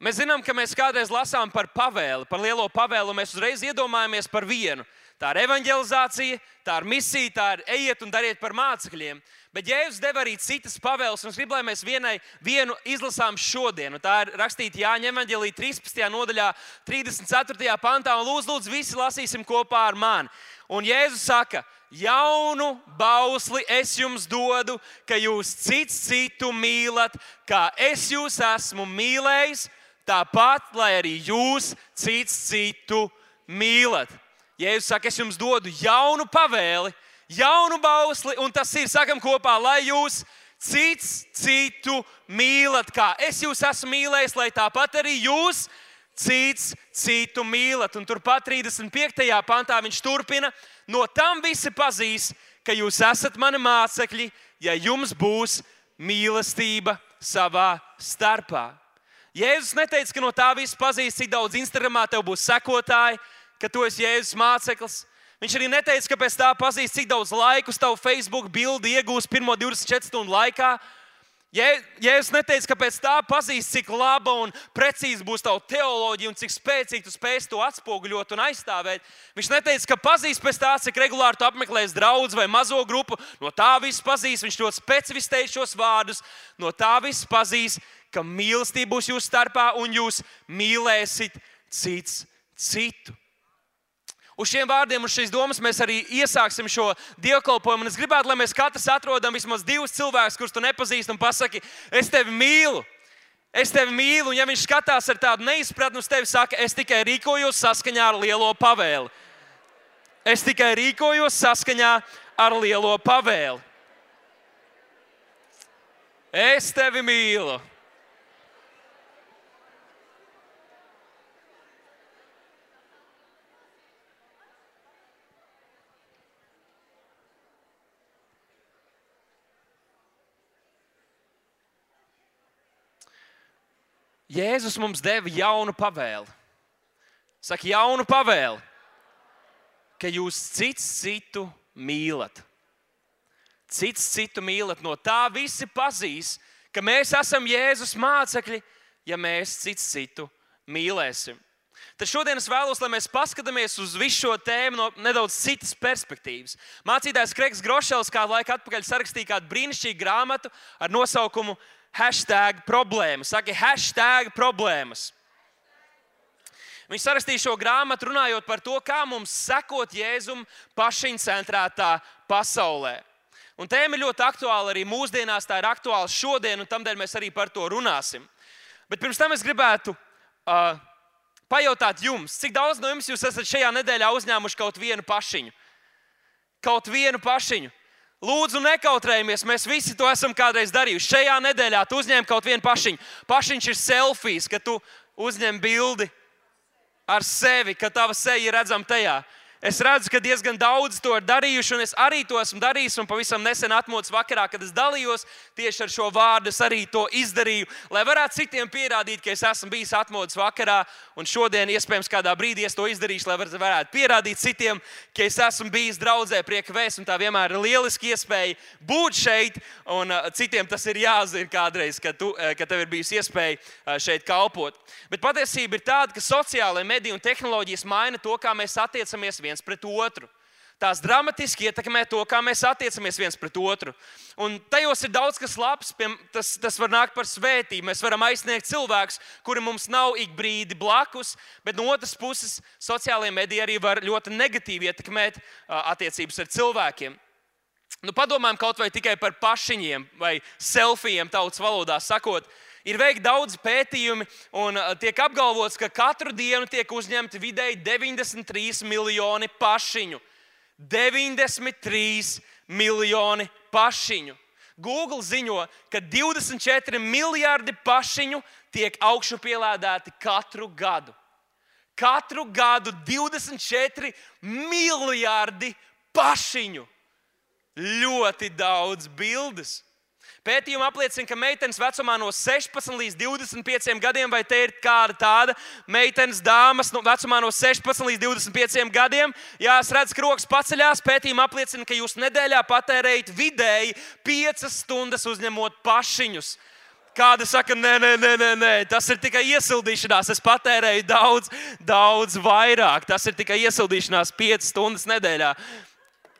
Mēs zinām, ka mēs kādreiz lasām par pavēli, par lielo pavēlu, un mēs uzreiz iedomājamies par vienu. Tā ir evanģelizācija, tā ir misija, tā ir ejiet un dariet par mācekļiem. Bet Jēzus deva arī citas pavēles, un es gribu, lai mēs vienai, vienu izlasām šodien. Un tā ir rakstīta Jāņa Evanģelī 13. nodaļā, 34. pantā. Un lūdzu, lūdzu, visi lasīsim kopā ar mani. Un Jēzus saka, jaunu bausli es jums dodu, ka jūs cits citu mīlat, kā es jūs esmu mīlējis, tāpat lai arī jūs cits citu mīlat. Jēzus saka, es jums dodu jaunu pavēli, jaunu bausli, un tas ir, sakam, kopā, lai jūs cits citu mīlat, kā es jūs esmu mīlējis, lai tāpat arī jūs cits citu mīlat. Un turpat 35. pantā viņš turpina, no tam visi pazīs, ka jūs esat mani mācekļi, ja jums būs mīlestība savā starpā. Jēzus neteica, ka no tā viss pazīs, cik daudz Instagramā tev būs sekotāji, ka tu esi Jēzus māceklis. Viņš arī neteica, ka pēc tā pazīs, cik daudz laiku tavu Facebook bildi iegūs pirmo 24 stundu laikā. Jēzus neteica, ka pēc tā pazīs, cik laba un precīzi būs tava teoloģija un cik spēcīgi tu spēsi to atspoguļot un aizstāvēt. Viņš neteica, ka pazīs pēc tā, cik regulāri tu apmeklēsi draugu vai mazo grupu. No tā viss pazīs. Viņš ļoti specificēja šos vārdus. No tā viss pazīs, ka mīlestība būs jūsu starpā un jūs mīlēsiet cits citu. Uz šiem vārdiem, uz šīs domas mēs arī iesāksim šo dievkalpojumu. Es gribētu, lai mēs katrs atrodam vismaz divus cilvēkus, kurus tu nepazīsti, un pasaki, es tevi mīlu. Es tevi mīlu, un ja viņš skatās ar tādu neizpratni uz tevi, saka, es tikai rīkojos saskaņā ar lielo pavēli. Es tikai rīkojos saskaņā ar lielo pavēli. Es tevi mīlu. Jēzus mums deva jaunu pavēli. Saka, jaunu pavēli, ka jūs cits citu mīlat. Cits citu mīlat. No tā visi pazīs, ka mēs esam Jēzus mācekļi, ja mēs cits citu mīlēsim. Tad šodien es vēlos, lai mēs paskatāmies uz visu šo tēmu no nedaudz citas perspektīvas. Mācītājs Kreigs Grošels kādu laiku atpakaļ sarakstīja kādu brīnišķīgu grāmatu ar nosaukumu hashtag problēmas. Saki, hashtag problēmas. Viņš sarakstīja šo grāmatu, runājot par to, kā mums sekot Jēzum pašiņu centrētā pasaulē. Un tēma ir ļoti aktuāla arī mūsdienās, tā ir aktuāla šodien, un tādēļ mēs arī par to runāsim. Bet pirms tam es gribētu uh, pajautāt jums, cik daudz no jums esat šajā nedēļā uzņēmuši kaut vienu pašiņu? Kaut vienu pašiņu. Lūdzu, nekautrējamies. Mēs visi to esam kādreiz darījuši. Šajā nedēļā tu uzņēmi kaut vienu pašiņu. Pašiņš ir selfijas, kad tu uzņem bildi ar sevi, ka tava seja ir redzama tajā. Es redzu, ka diezgan daudz to ir darījuši, un es arī to esmu darījis. Un pavisam nesen atmodas vakarā, kad es dalījos tieši ar šo vārdu, es arī to izdarīju, lai varētu citiem pierādīt, ka es esmu bijis atmodas vakarā. Un šodien, iespējams, kādā brīdī es to izdarīšu, lai varētu pierādīt citiem, ka es esmu bijis draudzē, prieka vēsts. Tā vienmēr ir lieliski iespēja būt šeit, un uh, citiem tas ir jāzina kādreiz, kad, tu, uh, kad tev ir bijusi iespēja uh, šeit kalpot. Bet patiesība ir tāda, ka sociālai mediji un tehnoloģijas maina to, kā mēs attiecamies viens pret otru. Tās dramatiski ietekmē to, kā mēs attiecamies viens pret otru. Un tajos ir daudz kas labs, tas, tas var nākt par svētību. Mēs varam aizsniegt cilvēkus, kuri mums nav ik brīdi blakus, bet no otras puses, sociālajie mediji arī var ļoti negatīvi ietekmēt attiecības ar cilvēkiem. Nu, padomājam kaut vai tikai par pašiņiem vai selfijiem, tautas valodā sakot. Ir veikti daudz pētījumi, un uh, tiek apgalvots, ka katru dienu tiek uzņemti vidēji 93 miljoni pašiņu. 93 miljoni pašiņu. Google ziņo, ka 24 miljardi pašiņu tiek augšu pielādēti katru gadu. Katru gadu 24 miljardi pašiņu. Ļoti daudz bildes. Pētījumi apliecina, ka meitenes vecumā no 16 līdz 25 gadiem, vai te ir kāda tāda meitenes, dāmas no vecumā no 16 līdz 25 gadiem, jā, es redzu, ka rokas paceļās. Pētījumi apliecina, ka jūs nedēļā patērējat vidēji 5 stundas uzņemot pašiņus. Kāda saka, nē, nē, nē, nē, nē, tas ir tikai iesildīšanās. Es patērēju daudz, daudz vairāk. Tas ir tikai iesildīšanās 5 stundas nedēļā.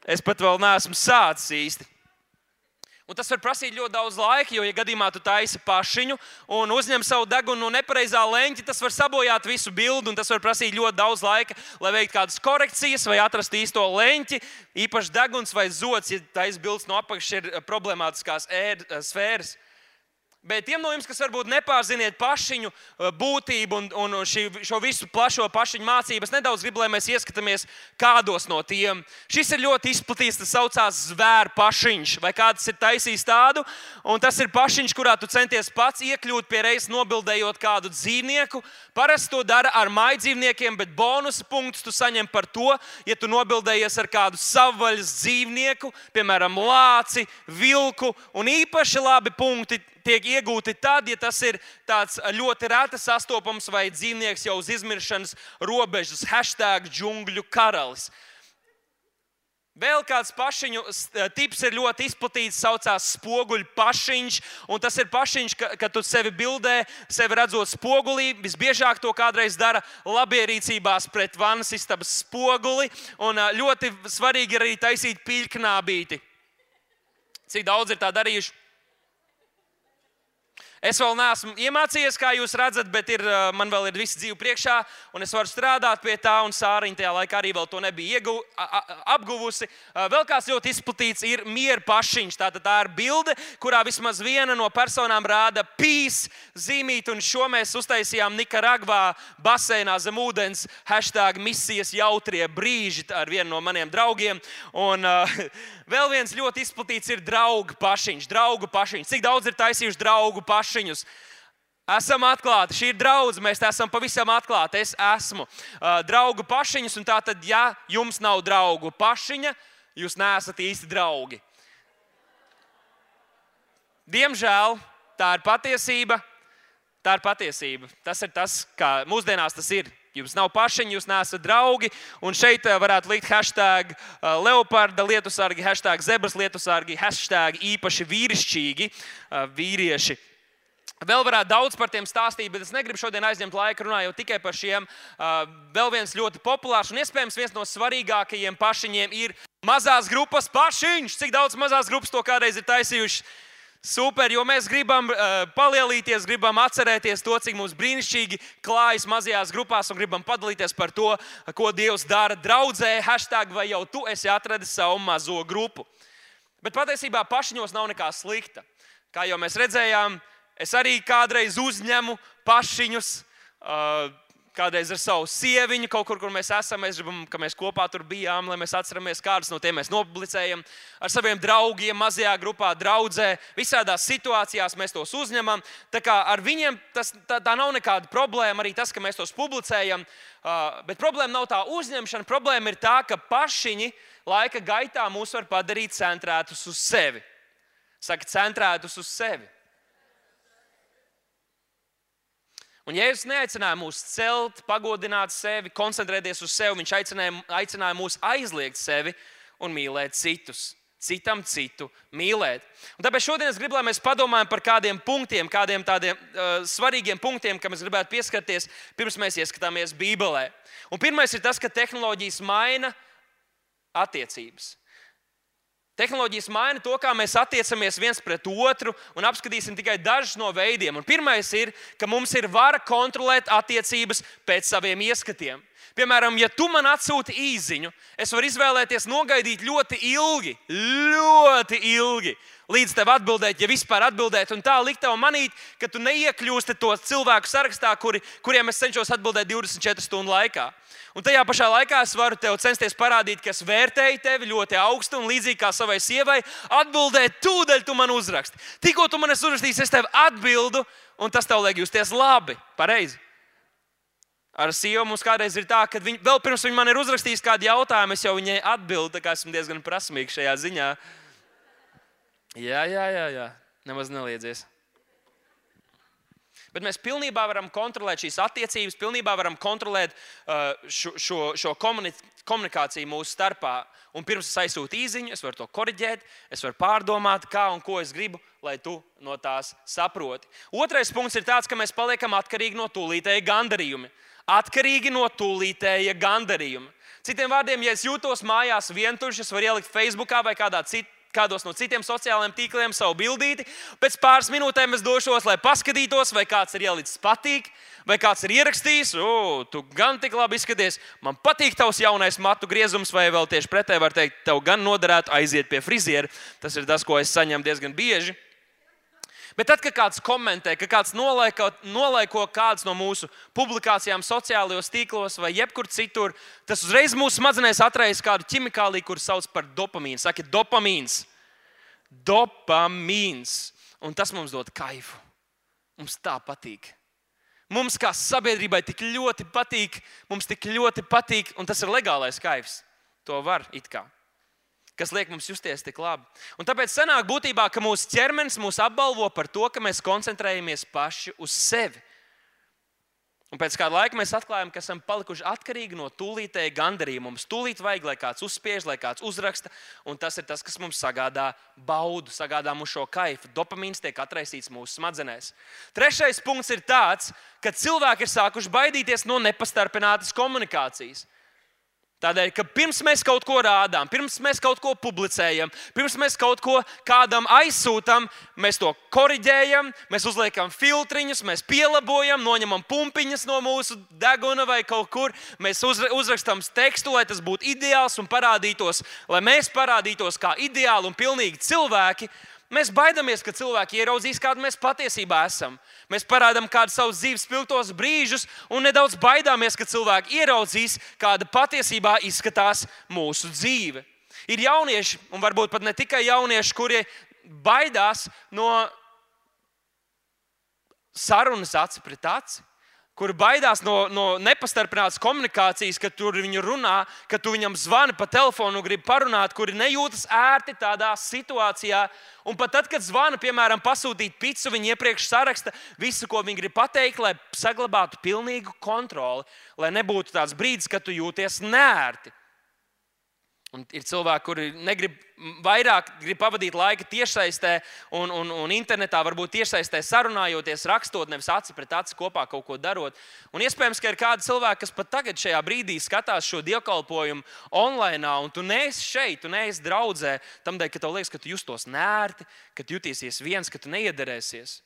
Es pat vēl neesmu sācis īsti. Un tas var prasīt ļoti daudz laika, jo, ja gadījumā tu taisi pašiņu un uzņem savu degunu no nepareizā leņķa, tas var sabojāt visu bildi, un tas var prasīt ļoti daudz laika, lai veiktu kādas korekcijas vai atrastu īsto leņķi. Īpaši deguns vai zods, ja taisa bildes no apakšas, ir problemātiskās ēd, sfēras. Bet tiem no jums, kas varbūt nepārziniet pašiņu uh, būtību un, un šī, šo visu plašo pašiņu mācību, es nedaudz gribu, lai mēs ieskatāmies kādos no tiem. Šis ir ļoti izplatīts, tas saucās zvēru pašiņš, vai kāds ir taisījis tādu. Un tas ir pašiņš, kurā tu centies pats iekļūt pie reizes nobildējot kādu dzīvnieku. Parasti to dara ar maidzīvniekiem, bet bonusu punktus tu saņem par to, ja tu nobildējies ar kādu savvaļas dzīvnieku, piemēram, lāci, vilku. Un īpaši labi punkti tiek iegūti tad, ja tas ir tāds ļoti reti sastopams vai dzīvnieks jau uz izmiršanas robežas, hashtag džungļu karalis. Vēl kāds pašiņu tips ir ļoti izplatīts, saucās spoguļu pašiņš. Tas ir pašiņš, ka, kad tu sevi bildē, sevi redzot spogulī. Visbiežāk to kādreiz dara labierīcībās pret vannas istabas spoguli. Un ļoti svarīgi ir arī taisīt pīļknābīti. Cik daudz ir tā darījuši? Es vēl neesmu iemācījies, kā jūs redzat, bet ir, man vēl ir viss dzīve priekšā, un es varu strādāt pie tā. Sāriņa tajā laikā arī to nebija iegu, a, a, apguvusi. Vēl kāds ļoti izplatīts ir mieru pašiņš. Tā, tā ir bilde, kurā vismaz viena no personām rāda pīs zīmīti, un šo mēs uztaisījām Nikaragvā basēnā zem ūdens. Hashtag misijas jautrie brīži ar vienu no maniem draugiem. Un, uh, vēl viens ļoti izplatīts ir draugu pašiņš. Draugu pašiņš. Cik daudz ir taisījuši draugu pašiņu? Pašiņus. Esam atklāti, šī ir draudzene, mēs esam pavisam atklāti. Es esmu uh, draugu pašiņas, un tā tad, ja jums nav draugu pašiņa, jūs neesat īsti draugi. Diemžēl tā ir patiesība. Tā ir patiesība. Tas ir tas, kā mūsdienās tas ir. Jums nav pašiņi, jūs neesat draugi. Un šeit varētu likt hashtag leoparda lietu sargi, hashtag zebras lietu sargi, hashtag īpaši vīrišķīgi vīrieši Vēl varētu daudz par tiem stāstīt, bet es negribu šodien aizņemt laiku runājot tikai par šiem. Vēl viens ļoti populārs un iespējams viens no svarīgākajiem pašiņiem ir mazās grupas pašiņš. Cik daudz mazās grupas to kādreiz ir taisījuši? Super, jo mēs gribam uh, palielīties, gribam atcerēties to, cik mums brīnišķīgi klājas mazajās grupās un gribam padalīties par to, ko Dievs dara draudzē, hashtag vai jau tu esi atradis savu mazo grupu. Bet patiesībā pašiņos nav nekā slikta. Kā jau mēs redzējām, Es arī kādreiz uzņemu pašiņus. Uh, kādreiz ar savu sieviņu, kaut kur, kur mēs esam. Mēs gribam, ka mēs kopā tur bijām, lai mēs atceramies, kādas no tiem mēs nopublicējam. Ar saviem draugiem, mazajā grupā, draudzē, visādās situācijās mēs tos uzņemam. Tā kā ar viņiem tas, tā, tā nav nekāda problēma, arī tas, ka mēs tos publicējam. Uh, bet problēma nav tā uzņemšana, problēma ir tā, ka pašiņi laika gaitā mūs var padarīt centrētus uz sevi. Saka, centrētus uz sevi. Un Jēzus neaicināja mūs celt, pagodināt sevi, koncentrēties uz sevi. Viņš aicināja, aicināja mūs aizliegt sevi un mīlēt citus. Citam citu mīlēt. Un tāpēc šodien es gribu, lai mēs padomājam par kādiem punktiem, kādiem tādiem uh, svarīgiem punktiem, kam mēs gribētu pieskarties, pirms mēs ieskatāmies Bībelē. Un pirmais ir tas, ka tehnoloģijas maina attiecības. Tehnoloģijas maina to, kā mēs attiecamies viens pret otru, un apskatīsim tikai dažus no veidiem. Pirmais ir, ka mums ir vara kontrolēt attiecības pēc saviem ieskatiem. Piemēram, ja tu man atsūti īsiņu, es varu izvēlēties nogaidīt ļoti ilgi, ļoti ilgi, līdz tev atbildēt, ja vispār atbildēt, un tā likt tev manīt, ka tu neiekļūsti to cilvēku sarakstā, kuri, kuriem es cenšos atbildēt 24 stundu laikā. Un tajā pašā laikā es varu tev censties parādīt, ka es vērtēju tevi ļoti augstu un līdzīgi kā savai sievai, atbildēt, tūdaļ tu man uzraksti. Tikko tu man esi uzrakstījis, es tev atbildu, un tas tev liek justies labi, pareizi. Ar sievu mums kādreiz ir tā, ka viņa, vēl pirms viņa man ir uzrakstījis kādu jautājumu, es jau viņai atbildu, tā kā esmu diezgan prasmīgs šajā ziņā. Jā, jā, jā, jā. nemaz neliedzies. Bet mēs pilnībā varam kontrolēt šīs attiecības, pilnībā varam kontrolēt uh, šo, šo, šo komunikāciju mūsu starpā. Un pirms es aizsūtu īsiņu, es varu to korrigēt, es varu pārdomāt, kā un ko es gribu, lai tu no tās saproti. Otrais punkts ir tāds, ka mēs paliekam atkarīgi no tūlītēja gandarījuma. Atkarīgi no tūlītēja gandarījuma. Citiem vārdiem, ja es jūtos mājās vientuļš, es varu ielikt Facebook vai kādā citā kādos no citiem sociālajiem tīkliem savu bildīti. Pēc pāris minūtēm es došos, lai paskatītos, vai kāds ir ielicis patīk, vai kāds ir ierakstījis, o, tu gan tik labi izskaties, man patīk tavs jaunais matu griezums, vai vēl tieši pretēji var teikt, tev gan noderētu aiziet pie friziera. Tas ir tas, ko es saņemu diezgan bieži. Bet tad, kad kāds komentē, ka kāds nolaiko, nolaiko kādas no mūsu publikācijām, sociālajos tīklos vai jebkur citur, tas uzreiz mūsu smadzenēs atraisa kādu ķimikāliju, kuras sauc par dopamīnu. Saka, dopamīns. Dopamīns. Un tas mums dod kaifu. Mums tā patīk. Mums kā sabiedrībai tik ļoti patīk, mums tik ļoti patīk, un tas ir legālais kaifs. To var it kā kas liek mums justies tik labi. Un tāpēc sanāk būtībā, ka mūsu ķermenis mūs apbalvo par to, ka mēs koncentrējamies paši uz sevi. Un pēc kāda laika mēs atklājam, ka esam palikuši atkarīgi no tūlītēja gandarījuma. Mums tūlīt vajag, lai kāds uzspiež, lai kāds uzraksta, un tas ir tas, kas mums sagādā baudu, sagādā mums šo kaifu. Dopamīns tiek atraisīts mūsu smadzenēs. Trešais punkts ir tāds, ka cilvēki ir sākuši baidīties no nepastarpinātas komunikācijas. Tādēļ, ka pirms mēs kaut ko rādām, pirms mēs kaut ko publicējam, pirms mēs kaut ko kādam aizsūtām, mēs to korrigējam, mēs uzliekam filtriņus, mēs pielabojam, noņemam pumpiņas no mūsu deguna vai kaut kur. Mēs uzrakstām tekstu, lai tas būtu ideāls un parādītos, lai mēs parādītos kā ideāli un pilnīgi cilvēki. Mēs baidāmies, ka cilvēki ieraudzīs, kāda mēs patiesībā esam. Mēs parādām kādu savus dzīves spilgtos brīžus, un nedaudz baidāmies, ka cilvēki ieraudzīs, kāda patiesībā izskatās mūsu dzīve. Ir jaunieši, un varbūt pat ne tikai jaunieši, kuri baidās no sarunas aci pret aci kuri baidās no, no nepastarpinātas komunikācijas, kad tur viņi runā, kad tu viņam zvani pa telefonu un gribi parunāt, kuri nejūtas ērti tādā situācijā. Un pat tad, kad zvana, piemēram, pasūtīt pizzu, viņi iepriekš saraksta visu, ko viņi grib pateikt, lai saglabātu pilnīgu kontroli, lai nebūtu tāds brīdis, kad tu jūties nērti. Un ir cilvēki, kuri negrib vairāk grib pavadīt laiku tiešsaistē un, un, un internetā, varbūt tiešsaistē sarunājoties, rakstot, nevis aci pret aci kopā kaut ko darot. Un iespējams, ka ir kādi cilvēki, kas pat tagad šajā brīdī skatās šo dievkalpojumu online, un tu neesi šeit, tu neesi draudzē, tam dēļ, ka tev liekas, ka tu justos nērti, ka tu jutīsies viens, ka tu neiederēsies.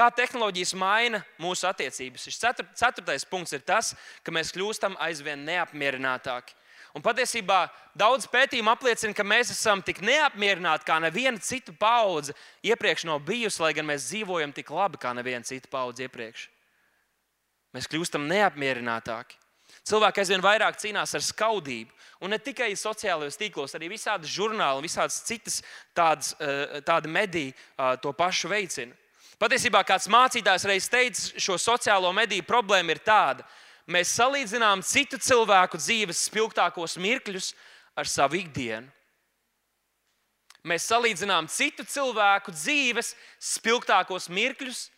Kā tehnoloģijas maina mūsu attiecības? Šis ceturtais punkts ir tas, ka mēs kļūstam aizvien neapmierinātāki. Un patiesībā daudz pētījumu apliecina, ka mēs esam tik neapmierināti, kā neviena cita paudze iepriekš nav bijusi, lai gan mēs dzīvojam tik labi, kā neviena cita paudze iepriekš. Mēs kļūstam neapmierinātāki. Cilvēki aizvien vairāk cīnās ar skaudību. Un ne tikai sociālajos tīklos, arī visādi žurnāli visādas citas tādas, eh, tādi mediji eh, to pašu veicina. Patiesībā kāds mācītājs reiz teica, šo sociālo mediju problēma ir tāda, ka mēs salīdzinām citu cilvēku dzīves spilgtākos mirkļus ar savu ikdienu. Mēs salīdzinām citu cilvēku dzīves spilgtākos mirkļus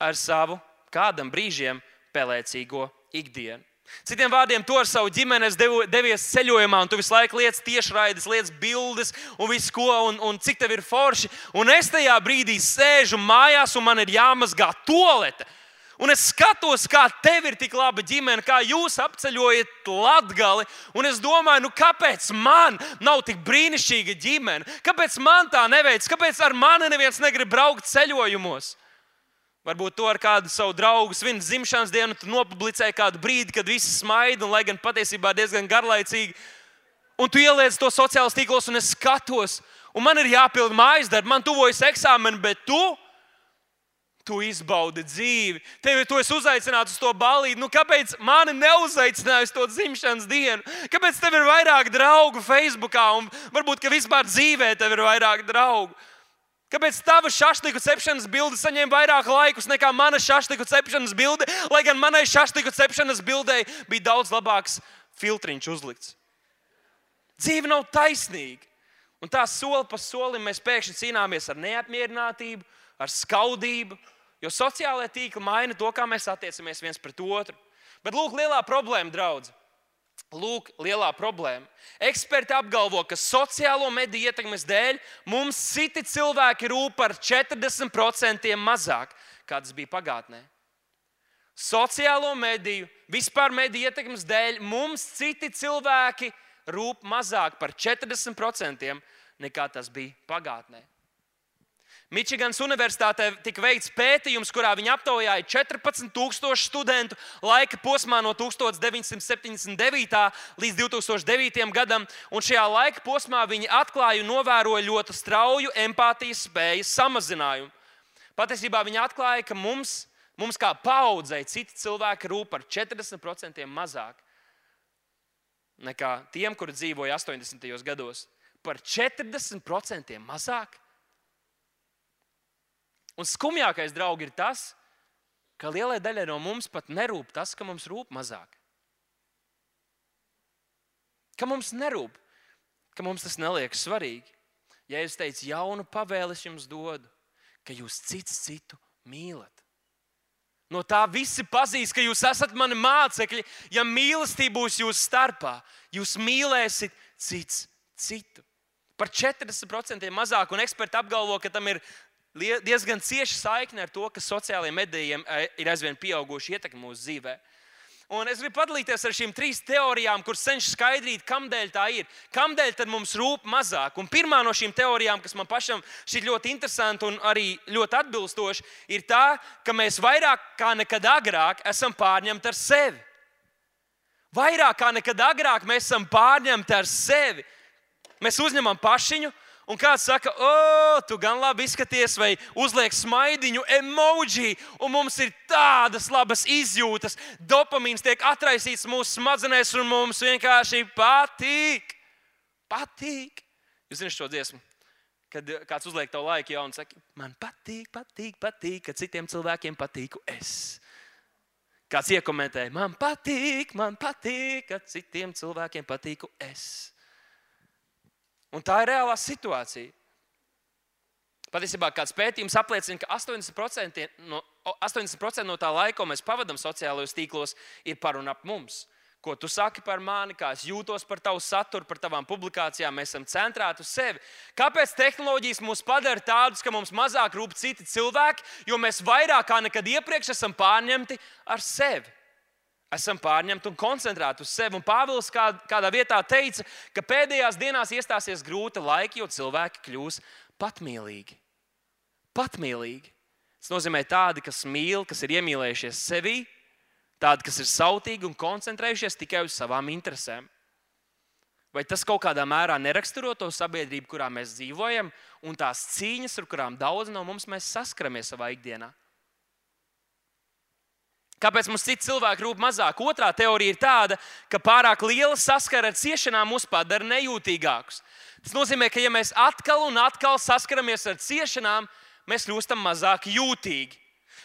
ar savu kādam brīžiem pelēcīgo ikdienu. Citiem vārdiem, tu ar savu ģimeni devies ceļojumā, un tu visu laiku lietas tiešraides, lietas bildes, un viss ko, un, un cik tev ir forši. Un es tajā brīdī sēžu mājās, un man ir jāmazgā tolete. Un es skatos, kā tev ir tik laba ģimene, kā jūs apceļojat latgali. Un es domāju, nu, kāpēc man nav tik brīnišķīga ģimene? Kāpēc man tā neveic? Kāpēc ar mani neviens negrib braukt ceļojumos? Varbūt to ar kādu savu draugu svinu dzimšanas dienu, tu nopublicēji kādu brīdi, kad visi smaida, un lai gan patiesībā diezgan garlaicīgi. Un tu ieliec to sociālos tīklos, un es skatos, un man ir jāpild mājas darbi, man tuvojas eksāmeni, bet tu Tu izbaudi dzīvi. Tevi tu esi uzaicināts uz to balīti. Nu, kāpēc mani neuzaicināja uz to dzimšanas dienu? Kāpēc tev ir vairāk draugu Facebook un varbūt vispār dzīvē tev ir vairāk draugu? Kāpēc tava šašliku cepšanas bilde saņem vairāk laikus nekā mana šašliku cepšanas bilde, lai gan manai šašliku cepšanas bildei bija daudz labāks filtriņš uzlikts? Dzīve nav taisnīga. Un tā soli pa solim mēs pēkšņi cīnāmies ar neapmierinātību, ar skaudību, Jo sociālai tīkli maina to, kā mēs attiecamies viens pret otru. Bet lūk, lielā problēma, draugs. Lūk, lielā problēma. Eksperti apgalvo, ka sociālo mediju ietekmes dēļ mums citi cilvēki rūp par 40% mazāk, kā tas bija pagātnē. Sociālo mediju, vispār mediju ietekmes dēļ mums citi cilvēki rūp mazāk par 40% nekā tas bija pagātnē. Mičigans Universitātē tika veikts pētījums, kurā viņi aptaujāja 14,000 studentu laika posmā no 1979. līdz 2009. gadam. Un šajā laika posmā viņi atklāja un novēroja ļoti strauju empātijas spējas samazinājumu. Patiesībā viņi atklāja, ka mums, mums kā paudzei, citi cilvēki rūp par 40% mazāk nekā tiem, kuri dzīvoja 80. gados. Par 40% mazāk. Un skumjākais, draugi, ir tas, ka lielai daļai no mums pat nerūp tas, ka mums rūp mazāk. Ka mums nerūp, ka mums tas neliekas svarīgi. Ja es teicu, jaunu pavēli es jums dodu, ka jūs cits citu mīlat. No tā visi pazīs, ka jūs esat mani mācekļi. Ja mīlestība būs jūsu starpā, jūs mīlēsiet cits citu. Par 40% mazāk, un eksperti apgalvo, ka tam ir diezgan cieša saikne ar to, ka sociālajiem medijiem e, ir aizvien pieauguša ietekme mūsu dzīvē. Un es gribu padalīties ar šīm trim teorijām, kuras cenšas skaidrot, kādēļ tā ir. Kādēļ mums rūp mazāk? Un pirmā no šīm teorijām, kas man pašam šķiet ļoti interesanta un arī ļoti atbilstoša, ir tā, ka mēs vairāk kā nekad agrāk esam pārņemti ar sevi. Vairāk kā nekad agrāk mēs esam pārņemti ar sevi. Mēs uzņemam pašiņu, Un kāds saka, o, tu gan labi izskaties, vai uzliek smaidiņu, emoji, un mums ir tādas labas izjūtas. Dopamīns tiek atraisīts mūsu smadzenēs, un mums vienkārši patīk. Patīk. Jūs zināt šo dziesmu? Kad kāds uzliek to laiku, jau un saka, man patīk, patīk, patīk, ka citiem cilvēkiem patīku es. Kāds iekomentēja, man patīk, man patīk, ka citiem cilvēkiem patīku es. Un tā ir reālā situācija. Patiesībā kāds pētījums apliecina, ka 80% no, 80 no tā laika, ko mēs pavadām sociālajos tīklos, ir par un ap mums. Ko tu saki par mani, kā es jūtos par tavu saturu, par tavām publikācijām. Mēs esam centrēti uz sevi. Kāpēc tehnoloģijas mūs padara tādus, ka mums mazāk rūp citi cilvēki, jo mēs vairāk kā nekad iepriekš esam pārņemti ar sevi? Esam pārņemti un koncentrēti uz sevi. Un Pāvils kādā vietā teica, ka pēdējās dienās iestāsies grūti laiki, jo cilvēki kļūs patmīlīgi. Patmīlīgi. Tas nozīmē tādi, kas mīl, kas ir iemīlējušies sevi, tādi, kas ir sautīgi un koncentrējušies tikai uz savām interesēm. Vai tas kaut kādā mērā neraksturo to sabiedrību, kurā mēs dzīvojam, un tās cīņas, ar kurām daudz no mums saskaramies savā ikdienā? Kāpēc mums citi cilvēki rūp mazāk? Otrā teorija ir tāda, ka pārāk liela saskara ar ciešanām mūs padara nejūtīgākus. Tas nozīmē, ka ja mēs atkal un atkal saskaramies ar ciešanām, mēs kļūstam mazāk jūtīgi.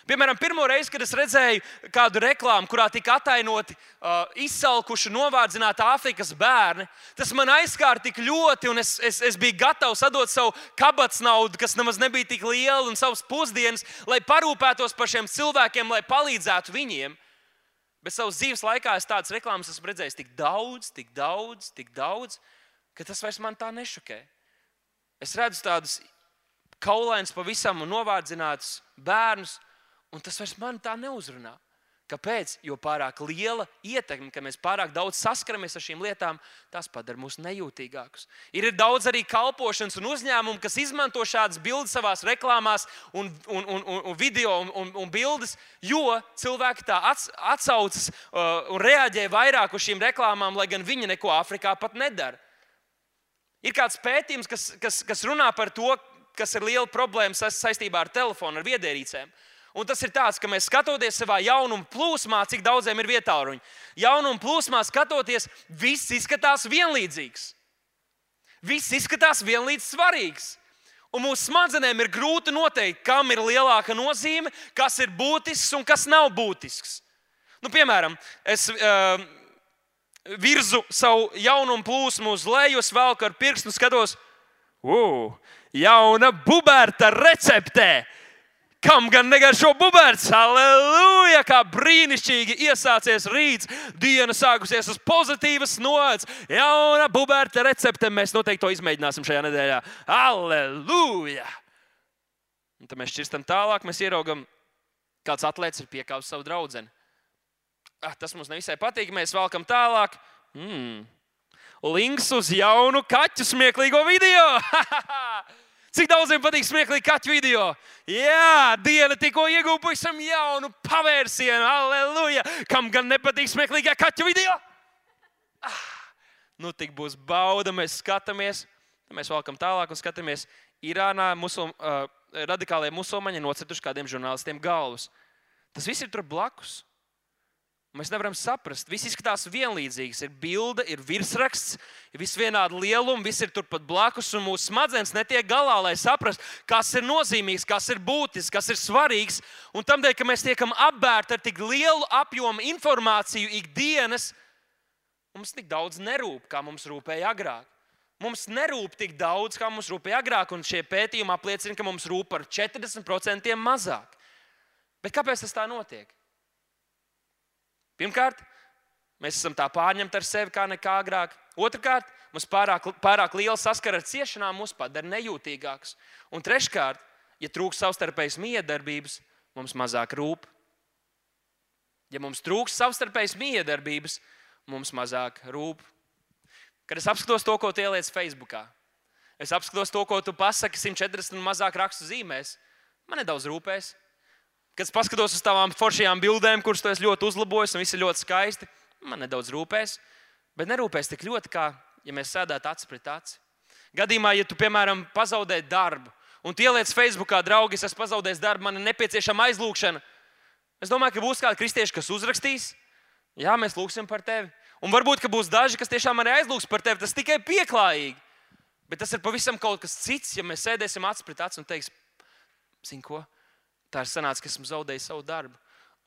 Piemēram, pirmo reizi, kad es redzēju kādu reklāmu, kurā tika attēloti uh, izsalkuši, novārdzināti Āfrikas bērni, tas man aizskāra tik ļoti, un es, es, es biju gatavs atdot savu kabatas naudu, kas nemaz nebija tik liela, un savas pusdienas, lai parūpētos par šiem cilvēkiem, lai palīdzētu viņiem. Bet savas dzīves laikā es tādas reklāmas esmu redzējis tik daudz, tik daudz, tik daudz, ka tas vairs man tā nešokē. Es redzu tādus kaulainus, pavisam novārdzinātus bērnus, Un tas vairs man tā neuzrunā. Kāpēc? Jo pārāk liela ietekme, ka mēs pārāk daudz saskaramies ar šīm lietām, tas padara mūs nejūtīgākus. Ir daudz arī kalpošanas un uzņēmumu, kas izmanto šādas bildes savā reklāmās, un, un, un, un, video un, un, un bildes, jo cilvēki tā atsaucas uh, un reaģē vairāk uz šīm reklāmām, lai gan viņi neko Āfrikā pat nedara. Ir kāds pētījums, kas, kas, kas runā par to, kas ir liela problēma saistībā ar telefonu, ar viedierīcēm. Un tas ir tāds, ka mēs skatoties savā jaunuma plūsmā, cik daudziem ir vietā ruņi. Jaunuma plūsmā skatoties, viss izskatās vienlīdzīgs. Viss izskatās vienlīdz svarīgs. Un mūsu smadzenēm ir grūti noteikt, kam ir lielāka nozīme, kas ir būtisks un kas nav būtisks. Nu, piemēram, es uh, virzu savu jaunumu plūsmu uz leju, es velku ar pirkstu un skatos, uh, jauna buberta recepte kam gan negaršo buberts. Halleluja! Kā brīnišķīgi iesācies rīts, diena sākusies uz pozitīvas nots. Jauna buberta recepte mēs noteikti to izmēģināsim šajā nedēļā. Halleluja! Un tad mēs šķirstam tālāk, mēs ieraugam, kāds atlētājs ir piekāpis savu draugu. Ah, tas mums nevisai patīk, mēs valkam tālāk. Mm links uz jaunu kaķu smieklīgo video. Cik daudziem patīk smieklīgi kaķu video? Jā, diena tikko iegūta pavisam jaunu pavērsienu. Aleluja! Kam gan nepatīk smieklīgā kaķu video? Ah, nu, tik būs bauda, mēs skatāmies. Mēs valkam tālāk un skatāmies. Irānā musul, uh, radikālie musulmaņi nocetuši kādiem žurnālistiem galvas. Tas viss ir tur blakus. Mēs nevaram saprast. Viss izskatās vienlīdzīgs. Ir bilde, ir virsraksts, ir viss vienāda lieluma, viss ir turpat blakus, un mūsu smadzenes netiek galā, lai saprastu, kas ir nozīmīgs, kas ir būtisks, kas ir svarīgs. Un tādēļ, ka mēs tiekam apbērti ar tik lielu apjomu informāciju ikdienas, mums tik daudz nerūp, kā mums rūpēja agrāk. Mums nerūp tik daudz, kā mums rūpēja agrāk, un šie pētījumi apliecina, ka mums rūp par 40% mazāk. Bet kāpēc tas tā notiek? Pirmkārt, mēs esam tā pārņemti ar sevi kā nekā agrāk. Otrakārt, mums pārāk, pārāk liela saskara ar ciešanām mūs padara nejūtīgākus. Un treškārt, ja trūks savstarpējas miedarbības, mums mazāk rūp. Ja mums trūks savstarpējas miedarbības, mums mazāk rūp. Kad es apskatos to, ko tu ieliec Facebook, es apskatos to, ko tu pasaki 140 un mazāk rakstu zīmēs, man nedaudz rūpēs. Kad es paskatos uz tavām foršajām bildēm, kuras tu ļoti uzlabojis, un viss ir ļoti skaisti, man nedaudz rūpēs. Bet nerūpēs tik ļoti, kā ja mēs sēdētu acis pret aci. Gadījumā, ja tu, piemēram, pazaudē darbu, un ieliec Facebookā, draugi, es esmu pazaudējis darbu, man ir nepieciešama aizlūgšana. Es domāju, ka būs kādi kristieši, kas uzrakstīs, jā, mēs lūgsim par tevi. Un varbūt, būs daži, kas tiešām arī aizlūgs par tevi. Tas tikai pieklājīgi. Bet tas ir pavisam kaut kas cits, ja mēs sēdēsim acis pret aci un teiksim, zini ko? Tā ir sanāca, ka esmu zaudējis savu darbu.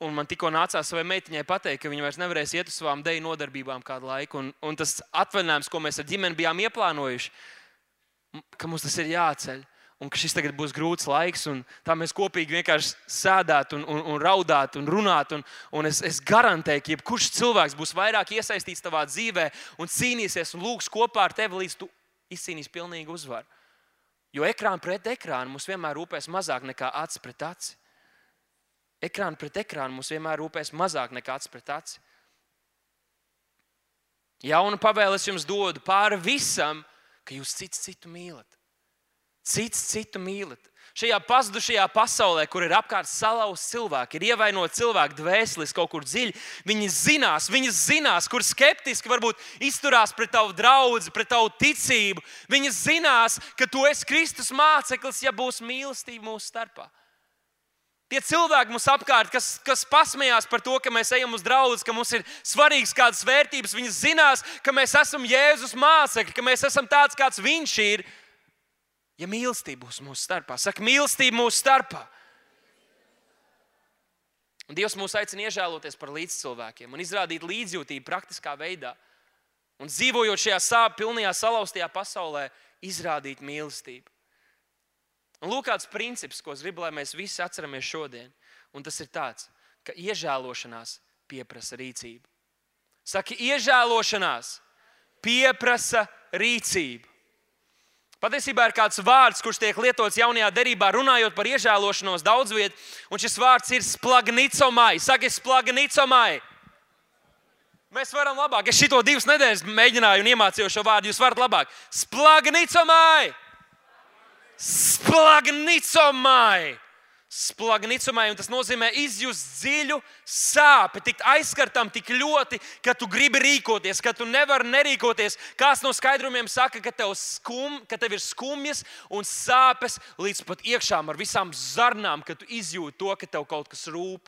Un man tikko nācās savai meitiņai pateikt, ka viņa vairs nevarēs iet uz savām deju nodarbībām kādu laiku. Un, un tas atvaļinājums, ko mēs ar ģimeni bijām ieplānojuši, ka mums tas ir jāceļ. Un ka šis tagad būs grūts laiks, un tā mēs kopīgi vienkārši sēdētu un, un, un raudātu un runātu. Un, un es, es garantēju, ka jebkurš cilvēks būs vairāk iesaistīts tavā dzīvē un cīnīsies un lūgs kopā ar tevi, līdz tu izcīnīsi pilnīgu uzvaru. Jo ekrāna pret ekrānu mums vienmēr rūpēs mazāk nekā acis pret aci. Ekrāna pret ekrānu mums vienmēr rūpēs mazāk nekā acis pret aci. Jaunu pavēli es jums dodu pāri visam, ka jūs cits citu mīlat. Cits citu mīlat. Šajā pazudušajā pasaulē, kur ir apkārt salauzti cilvēki, ir ievainoti cilvēki, dvēseles kaut kur dziļi, viņi zinās, viņi zinās, kur skeptiski varbūt izturās pret tavu draugu, pret tavu ticību. Viņi zinās, ka tu esi Kristus māceklis, ja būs mīlestība mūsu starpā. Tie cilvēki mums apkārt, kas, kas pasmējās par to, ka mēs ejam uz draugu, ka mums ir svarīgas kādas vērtības, viņi zinās, ka mēs esam Jēzus mācekļi, ka mēs esam tāds, kāds Viņš ir ja mīlestība būs mūsu starpā. Saka, mīlestība mūsu starpā. Un Dievs mūs aicina iežēloties par līdzcilvēkiem un izrādīt līdzjūtību praktiskā veidā. Un dzīvojot šajā sāpju pilnajā salauztajā pasaulē, izrādīt mīlestību. Un lūk, kāds princips, ko es gribu, lai mēs visi atceramies šodien. Un tas ir tāds, ka iežēlošanās pieprasa rīcību. Saka, iežēlošanās pieprasa rīcību. Patiesībā ir kāds vārds, kurš tiek lietots jaunajā derībā, runājot par iežēlošanos daudz vietā, un šis vārds ir splagnicomai. Saki, splagnicomai! Mēs varam labāk. Es šito divas nedēļas mēģināju un iemācījos šo vārdu. Jūs varat labāk. Splagnicomai! Splagnicomai! splagnicumai, un tas nozīmē izjust dziļu sāpi, tikt aizskartam tik ļoti, ka tu gribi rīkoties, ka tu nevari nerīkoties. Kāds no skaidrojumiem saka, ka tev, skum, ka tev ir skumjas un sāpes līdz pat iekšām ar visām zarnām, ka tu izjūti to, ka tev kaut kas rūp,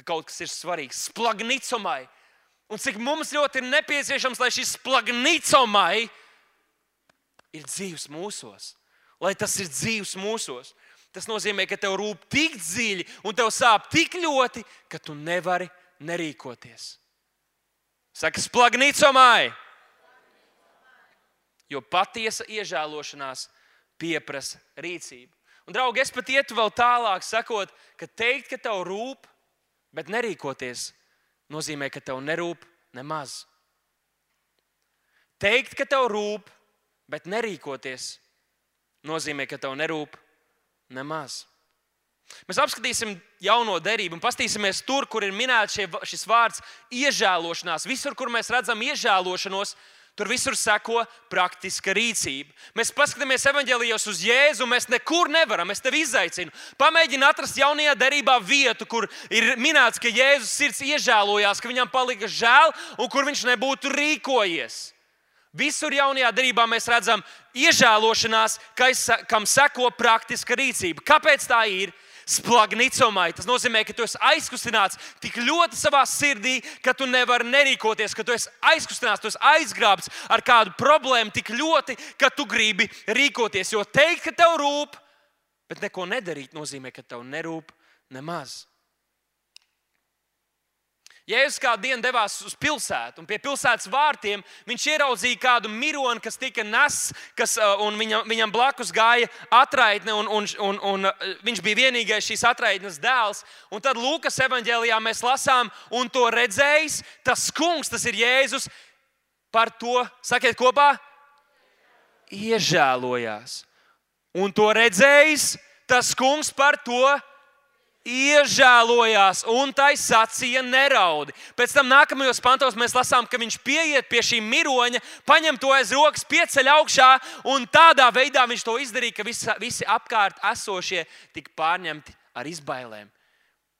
ka kaut kas ir svarīgs. Splagnicumai! Un cik mums ļoti ir nepieciešams, lai šis splagnicumai ir dzīves mūsos, lai tas ir dzīves mūsos. Tas nozīmē, ka tev rūp tik dziļi un tev sāp tik ļoti, ka tu nevari nerīkoties. Saka, splagnīcomai! Jo patiesa iežēlošanās pieprasa rīcību. Un, draugi, es pat ietu vēl tālāk, sakot, ka teikt, ka tev rūp, bet nerīkoties, nozīmē, ka tev nerūp nemaz. Teikt, ka tev rūp, bet nerīkoties, nozīmē, ka tev nerūp nemaz. Mēs apskatīsim jauno derību un paskatīsimies tur, kur ir minēts šie, šis vārds iežēlošanās. Visur, kur mēs redzam iežēlošanos, Tur visur seko praktiska rīcība. Mēs paskatāmies evanģēlijos uz Jēzu, mēs nekur nevaram. Es tevi izaicinu. Pamēģini atrast jaunajā derībā vietu, kur ir minēts, ka Jēzus sirds iežēlojās, ka viņam palika žēl un kur viņš nebūtu rīkojies. Visur jaunajā darbā mēs redzam iežēlošanās, kam seko praktiska rīcība. Kāpēc tā ir? Splagnicomai. Tas nozīmē, ka tu esi aizkustināts tik ļoti savā sirdī, ka tu nevari nerīkoties, ka tu esi aizkustināts, tu esi aizgrābts ar kādu problēmu tik ļoti, ka tu gribi rīkoties. Jo teikt, ka tev rūp, bet neko nedarīt, nozīmē, ka tev nerūp nemaz. Jēzus kādu dienu devās uz pilsētu, un pie pilsētas vārtiem viņš ieraudzīja kādu mironi, kas tika nests, kas, uh, un viņam, viņam blakus gāja atraitne, un, un, un, un uh, viņš bija vienīgais šīs atraitnes dēls. Un tad Lūkas evanģēlijā mēs lasām, un to redzējis, tas kungs, tas ir Jēzus, par to, sakiet kopā, iežēlojās. Un to redzējis, tas kungs par to iežēlojās iežēlojās un tai sacīja neraudi. Pēc tam nākamajos pantos mēs lasām, ka viņš pieiet pie šī miroņa, paņem to aiz rokas, pieceļ augšā un tādā veidā viņš to izdarīja, ka visi, visi apkārt esošie tika pārņemti ar izbailēm.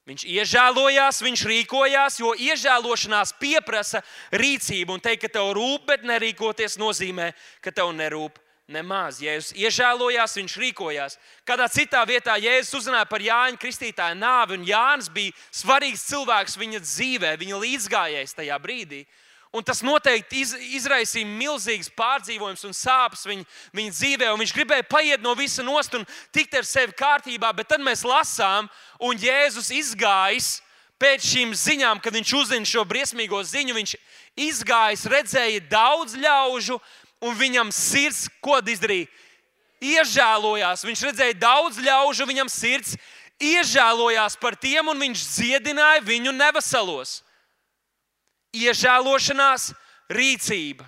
Viņš iežēlojās, viņš rīkojās, jo iežēlošanās pieprasa rīcību. Un teikt, ka tev rūp, bet nerīkoties, nozīmē, ka tev nerūp Nemaz. Jēzus iežēlojās, viņš rīkojās. Kādā citā vietā Jēzus uzrunāja par Jāņa Kristītāja nāvi, un Jānis bija svarīgs cilvēks viņa dzīvē, viņa līdzgājējs tajā brīdī. Un tas noteikti iz, izraisīja milzīgas pārdzīvojumus un sāpes viņa, viņa dzīvē. Viņš gribēja paiet no visa nost un tikt ar sevi kārtībā, bet tad mēs lasām, un Jēzus izgājis pēc šīm ziņām, kad viņš uzzina šo briesmīgo ziņu. Viņš izgājis, redzēja daudz ļaužu, un viņam sirds ko izdarīja? Iežēlojās. Viņš redzēja daudz ļaužu, viņam sirds iežēlojās par tiem, un viņš dziedināja viņu neveselos. Iežēlošanās, rīcība.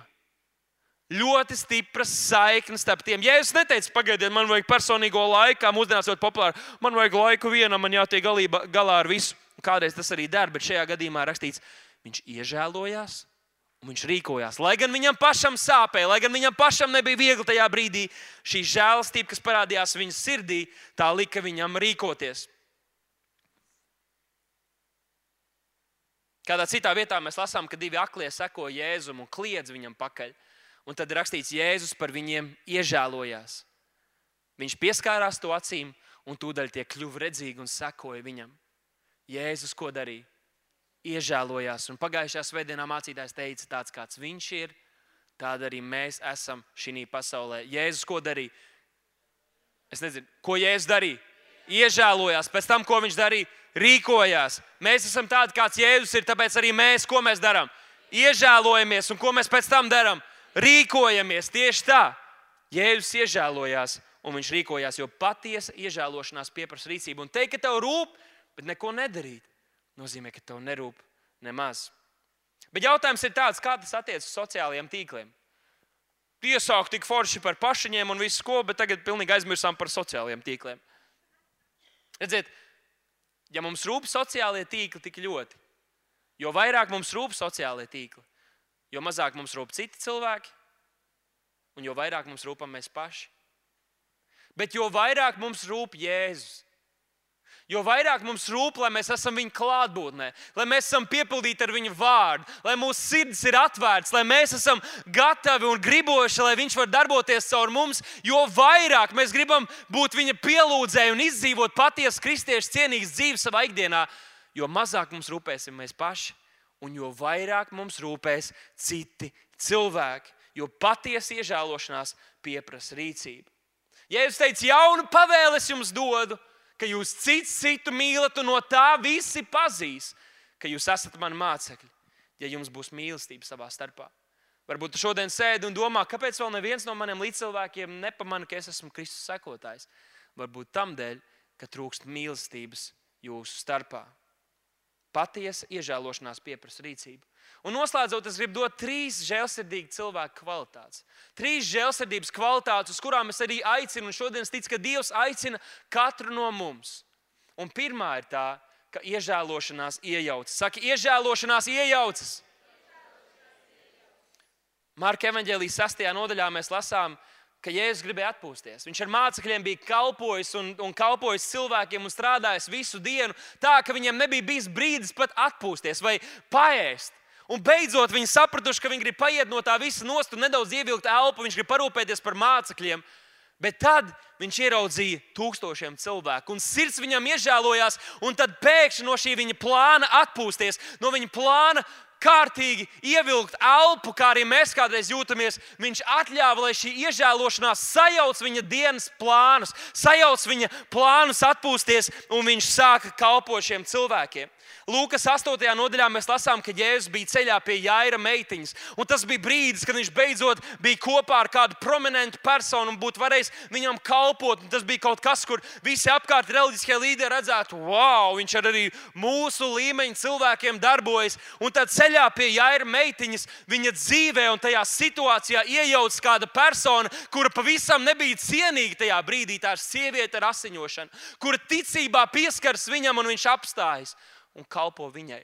Ļoti stipras saiknes starp tiem. Ja es neteicu, pagaidiet, man vajag personīgo laiku, kā mūsdienās ļoti populāri, man vajag laiku vienam, man jātiek galībā, galā ar visu. Kādreiz tas arī der, bet šajā gadījumā rakstīts, viņš iežēlojās, Un viņš rīkojās. Lai gan viņam pašam sāpēja, lai gan viņam pašam nebija viegli tajā brīdī, šī žēlastība, kas parādījās viņa sirdī, tā lika viņam rīkoties. Kādā citā vietā mēs lasām, ka divi aklie seko Jēzum un kliedz viņam pakaļ. Un tad rakstīts, Jēzus par viņiem iežēlojās. Viņš pieskārās to acīm, un tūdaļ tie kļuva redzīgi un sekoja viņam. Jēzus ko darīja? Iežēlojās. Un pagājušajā svētdienā mācītājs teica, tāds kāds viņš ir, tāda arī mēs esam šī pasaulē. Jēzus ko darīja? Es nezinu, ko Jēzus darīja. Iežēlojās, pēc tam, ko viņš darīja, rīkojās. Mēs esam tādi, kāds Jēzus ir, tāpēc arī mēs, ko mēs darām? Iežēlojamies, un ko mēs pēc tam darām? Rīkojamies tieši tā. Jēzus iežēlojās, un viņš rīkojās, jo patiesa iežēlošanās pieprasa rīcību. Un teikt, ka tev rūp, bet neko nedarīt nozīmē, ka tev nerūp nemaz. Bet jautājums ir tāds, kā tas attiecas uz sociālajiem tīkliem. Iesākt tik forši par pašiem un visu ko, bet tagad pilnīgi aizmirsām par sociālajiem tīkliem. Redziet, ja mums rūp sociālie tīkli tik ļoti, jo vairāk mums rūp sociālie tīkli, jo mazāk mums rūp citi cilvēki, un jo vairāk mums rūpam mēs paši. Bet jo vairāk mums rūp Jēzus, Jo vairāk mums rūp, lai mēs esam viņa klātbūtnē, lai mēs esam piepildīti ar viņa vārdu, lai mūsu sirds ir atvērts, lai mēs esam gatavi un griboši, lai viņš var darboties caur mums, jo vairāk mēs gribam būt viņa pielūdzēji un izdzīvot patiesu kristiešu cienīgas dzīves savā ikdienā, jo mazāk mums rūpēsim mēs paši, un jo vairāk mums rūpēs citi cilvēki, jo patiesa iežēlošanās pieprasa rīcību. Ja jūs teicat, jaunu pavēli es jums dodu, ka jūs cits citu mīlat, un no tā visi pazīs, ka jūs esat mani mācekļi, ja jums būs mīlestība savā starpā. Varbūt tu šodien sēdi un domā, kāpēc vēl neviens no maniem līdzcilvēkiem nepamana, ka es esmu Kristus sekotājs. Varbūt tam dēļ, ka trūkst mīlestības jūsu starpā. Patiesa iežēlošanās pieprasa rīcību. Un noslēdzot, es gribu dot trīs žēlsirdīgu cilvēku kvalitātes. Trīs žēlsirdības kvalitātes, uz kurām es arī aicinu, un šodien es ticu, ka Dievs aicina katru no mums. Un pirmā ir tā, ka iežēlošanās iejaucas. Saka, iežēlošanās iejaucas. Marka evanģēlijas 6. nodaļā mēs lasām, ka Jēzus gribēja atpūsties. Viņš ar mācekļiem bija kalpojis un, un kalpojis cilvēkiem un strādājis visu dienu, tā ka viņiem nebija bijis brīdis pat atpūsties vai paēst. Un beidzot viņi sapratuši, ka viņi grib paiet no tā visa nost un nedaudz ievilkt elpu, viņš grib parūpēties par mācekļiem. Bet tad viņš ieraudzīja tūkstošiem cilvēku, un sirds viņam iežēlojās, tad pēkšņi no šī viņa plāna atpūsties, no viņa plāna kārtīgi ievilkt elpu, kā arī mēs kādreiz jūtamies. Viņš atļāva, lai šī iežēlošanās sajauc viņa dienas plānus, sajauc viņa plānus atpūsties, un viņš sāka kalpot šiem cilvēkiem. Lūkas 8. nodaļā mēs lasām, ka Jēzus bija ceļā pie Jaira meitiņas. Un tas bija brīdis, kad viņš beidzot bija kopā ar kādu prominentu personu un būtu varējis viņam kalpot. Un tas bija kaut kas, kur visi apkārt reliģiskie līderi redzētu, wow, viņš arī mūsu līmeņa cilvēkiem darbojas. Un tad ceļā pie Jaira meitiņas viņa dzīvē un tajā situācijā iejaucas kāda persona, kura pavisam nebija cienīga tajā brīdī. Tā ir sieviete ar asiņošanu, kura ticībā pieskaras viņam un viņš apstājas un kalpo viņai.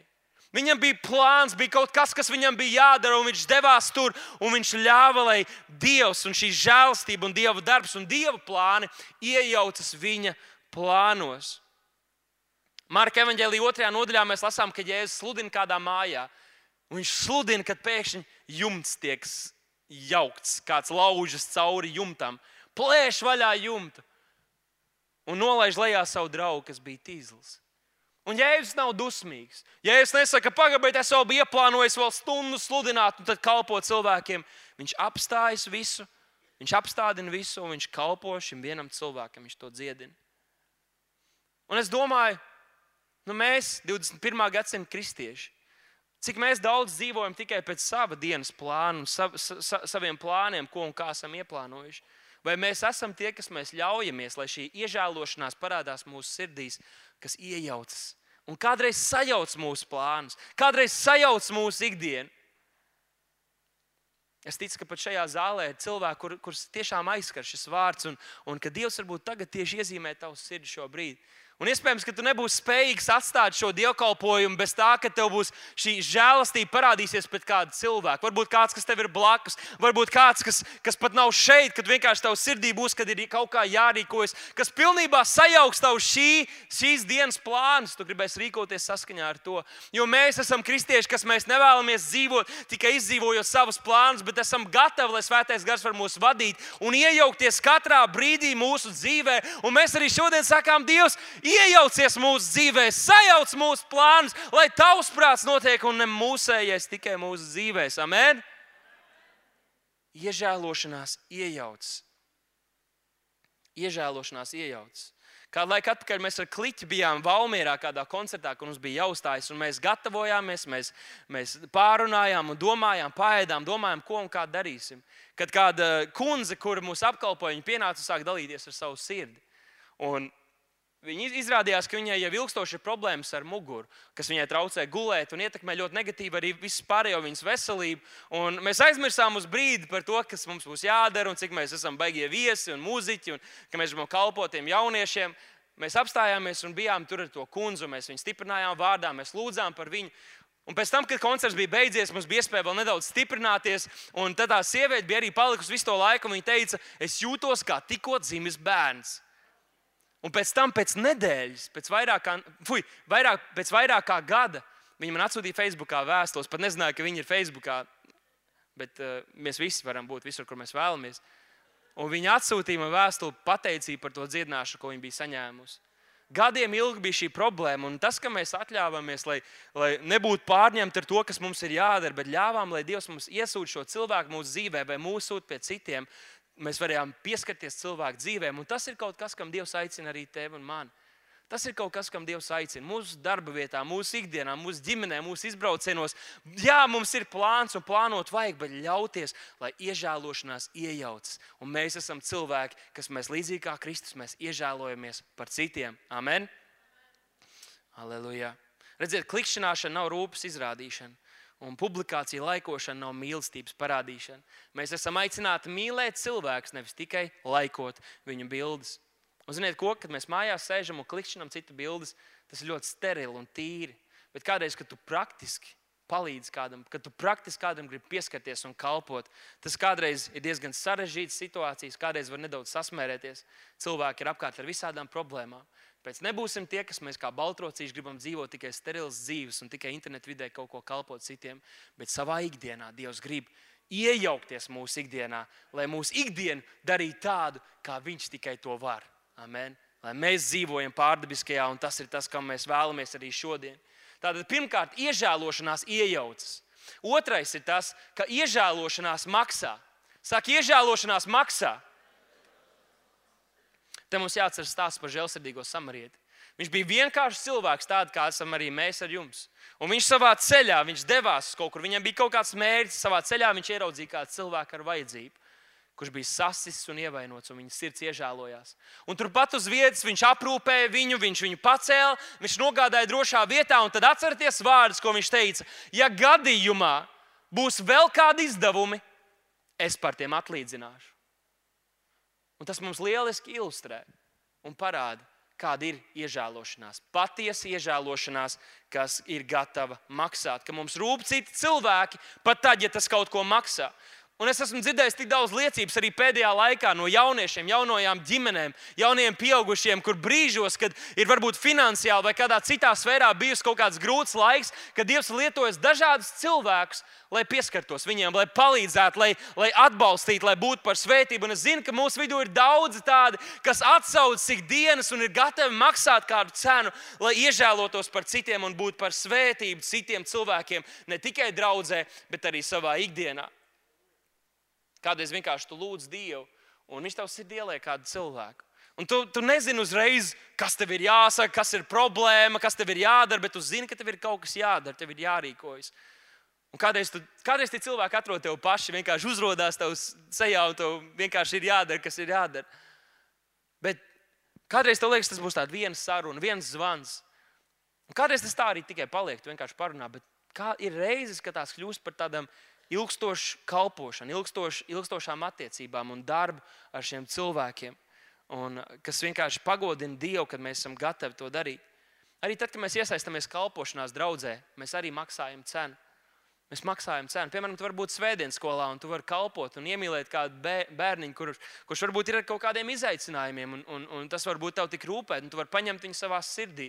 Viņam bija plāns, bija kaut kas, kas viņam bija jādara, un viņš devās tur, un viņš ļāva, lai Dievs un šī žēlastība, un Dieva darbs un Dieva plāni iejaucas viņa plānos. Marka evanģēlī otrajā nodaļā mēs lasām, ka Jēzus sludina kādā mājā. Viņš sludina, kad pēkšņi jumts tiek jaukts, kāds laužas cauri jumtam, plēš vaļā jumtu un nolaiž lejā savu draugu, kas bija tīzlis. Un Jēzus nav dusmīgs. Jēzus nesaka, pagaidiet, es jau biju ieplānojis vēl stundu sludināt, un tad kalpot cilvēkiem. Viņš apstājas visu, viņš apstādina visu, un viņš kalpo šim vienam cilvēkam. Viņš to dziedina. Un es domāju, nu mēs, 21. gadsimta kristieši, cik mēs daudz dzīvojam tikai pēc sava dienas plāna un sav, sa, saviem plāniem, ko un kā esam ieplānojuši. Vai mēs esam tie, kas mēs ļaujamies, lai šī iežēlošanās parādās mūsu sirdīs, kas iejaucas un kādreiz sajauc mūsu plānus, kādreiz sajauc mūsu ikdienu. Es ticu, ka pat šajā zālē ir cilvēki, kur, kurus tiešām aizskar šis vārds, un, un ka Dievs varbūt tagad tieši iezīmē tavu sirdi šo brīdi. Un iespējams, ka tu nebūsi spējīgs atstāt šo dievkalpojumu bez tā, ka tev būs šī žēlastība parādīsies pret kādu cilvēku. Varbūt kāds, kas tev ir blakus, varbūt kāds, kas, kas pat nav šeit, kad vienkārši tavs sirdī būs, kad ir kaut kā jārīkojas, kas pilnībā sajauks tavu šī, šīs dienas plānus. Tu gribēsi rīkoties saskaņā ar to. Jo mēs esam kristieši, kas mēs nevēlamies dzīvot tikai izdzīvojot savus plānus, bet esam gatavi, lai svētais gars var mūs vadīt un iejaukties katrā brīdī mūsu dzīvē. Un mēs arī šodien sakām, Dievs, iejaucies mūsu dzīvē, sajauc mūsu plānus, lai tavs prāts notiek un ne mūsējais tikai mūsu dzīvēs. Amen! Iežēlošanās iejaucas. Iežēlošanās iejaucas. Kādu laiku atpakaļ mēs ar kliķi bijām Valmjerā, kādā koncertā, kur mums bija jāuzstājas, mēs gatavojāmies, mēs, mēs pārunājām, un domājām, pāēdām, domājām, ko un kā darīsim. Kad kāda kundze, kur mūs apkalpoja, pienāca un sāka dalīties ar savu sirdi. Un Viņa izrādījās, ka viņai jau ilgstoši ir problēmas ar muguru, kas viņai traucē gulēt un ietekmē ļoti negatīvi arī visu pārējo viņas veselību. Un mēs aizmirsām uz brīdi par to, kas mums būs jādara un cik mēs esam baigie viesi un mūziķi un ka mēs gribam kalpot tiem jauniešiem. Mēs apstājāmies un bijām tur ar to kundzi, mēs viņu stiprinājām vārdā, mēs lūdzām par viņu. Un pēc tam, kad koncerts bija beidzies, mums bija iespēja vēl nedaudz stiprināties. Un tad tā sieviete bija arī palikusi visu to laiku. Viņa teica, es jūtos kā tikko dzimis bērns. Un pēc tam, pēc nedēļas, pēc vairāk kā, fuj, vairāk, pēc vairāk kā gada, viņi man atsūtīja Facebookā vēstules. Pat nezināju, ka viņi ir Facebookā, bet uh, mēs visi varam būt visur, kur mēs vēlamies. Un viņi atsūtīja man vēstuli, pateicību par to dziedināšanu, ko viņi bija saņēmusi. Gadiem ilgi bija šī problēma, un tas, ka mēs atļāvāmies, lai, lai nebūtu pārņemti ar to, kas mums ir jādara, bet ļāvām, lai Dievs mums iesūta šo cilvēku mūsu dzīvē, vai mūsu sūta pie citiem, mēs varējām pieskarties cilvēku dzīvēm. Un tas ir kaut kas, kam Dievs aicina arī tevi un mani. Tas ir kaut kas, kam Dievs aicina. Mūsu darba vietā, mūsu ikdienā, mūsu ģimenē, mūsu izbraucienos. Jā, mums ir plāns un plānot vajag, bet ļauties, lai iežēlošanās iejaucas. Un mēs esam cilvēki, kas mēs līdzīgi kā Kristus, mēs iežēlojamies par citiem. Amen! Aleluja! Redziet, klikšķināšana nav rūpes izrādīšana. Un publikācija laikošana nav mīlestības parādīšana. Mēs esam aicināti mīlēt cilvēkus, nevis tikai laikot viņu bildes. Un, ziniet, ko, kad mēs mājās sēžam un klikšķinām citu bildes, tas ir ļoti sterili un tīri. Bet kādreiz, kad tu praktiski palīdzi kādam, kad tu praktiski kādam gribi pieskarties un kalpot, tas kādreiz ir diezgan sarežģīts situācijas, kādreiz var nedaudz sasmērēties. Cilvēki ir apkārt ar visādām problēmām. Pēc nebūsim tie, kas mēs kā baltrocīši gribam dzīvot tikai sterils dzīves un tikai internetu vidē kaut ko kalpot citiem, bet savā ikdienā Dievs grib iejaukties mūsu ikdienā, lai mūsu ikdiena darītu tādu, kā Viņš tikai to var. Amen. Lai mēs dzīvojam pārdabiskajā, un tas ir tas, kam mēs vēlamies arī šodien. Tātad, pirmkārt, iežēlošanās iejaucas. Otrais ir tas, ka iežēlošanās maksā. Saka, iežēlošanās maksā. Te mums jāatcerās stāsts par žēlsirdīgo samarieti. Viņš bija vienkāršs cilvēks, tāds kā esam arī mēs ar jums. Un viņš savā ceļā, viņš devās kaut kur, viņam bija kaut kāds mērķis, savā ceļā viņš ieraudzīja kādu cilvēku ar vajadzību kurš bija sasists un ievainots, un viņa sirds iežēlojās. Un turpat uz vietas viņš aprūpēja viņu, viņš viņu pacēla, viņš nogādāja drošā vietā, un tad atcerieties vārdus, ko viņš teica. Ja gadījumā būs vēl kādi izdevumi, es par tiem atlīdzināšu. Un tas mums lieliski ilustrē un parāda, kāda ir iežēlošanās. Patiesa iežēlošanās, kas ir gatava maksāt, ka mums rūp citi cilvēki, pat tad, ja tas kaut ko maksā. Un es esmu dzirdējis tik daudz liecības arī pēdējā laikā no jauniešiem, jaunajām ģimenēm, jauniem pieaugušiem, kur brīžos, kad ir varbūt finansiāli vai kādā citā sfērā bijusi kaut kāds grūts laiks, kad Dievs lietojas dažādus cilvēkus, lai pieskartos viņiem, lai palīdzētu, lai, lai atbalstītu, lai būtu par svētību. Un es zinu, ka mūsu vidū ir daudzi tādi, kas atsaucas ikdienas un ir gatavi maksāt kādu cenu, lai iežēlotos par citiem un būtu par svētību citiem cilvēkiem, ne tikai draudzē, bet arī savā ikdienā. Kādreiz vienkārši tu lūdz Dievu, un Viņš tev sirdī ieliek kādu cilvēku. Un tu, tu nezini uzreiz, kas tev ir jāsaka, kas ir problēma, kas tev ir jādara, bet tu zini, ka tev ir kaut kas jādara, tev ir jārīkojas. Un kādreiz, tu, kādreiz tie cilvēki atrod tevi paši, vienkārši uzrādās tev sejā, un tev vienkārši ir jādara, kas ir jādara. Bet kādreiz tev liekas, tas būs tāds viens saruna, viens zvans. Un kādreiz tas tā arī tikai paliek, tu vienkārši parunā. Bet kā ir reizes, kad tās kļūst par tādām ilgstošu kalpošanu, ilgstošu, ilgstošām attiecībām un darbu ar šiem cilvēkiem, un, kas vienkārši pagodina Dievu, kad mēs esam gatavi to darīt. Arī tad, kad mēs iesaistāmies kalpošanās draudzē, mēs arī maksājam cenu. Mēs maksājam cenu. Piemēram, tu vari būt svētdienas skolā un tu vari kalpot un iemīlēt kādu bērniņu, kurš, kurš varbūt ir ar kaut kādiem izaicinājumiem, un, un, un tas varbūt tev tik rūpēt, un tu vari paņemt viņu savā sirdī.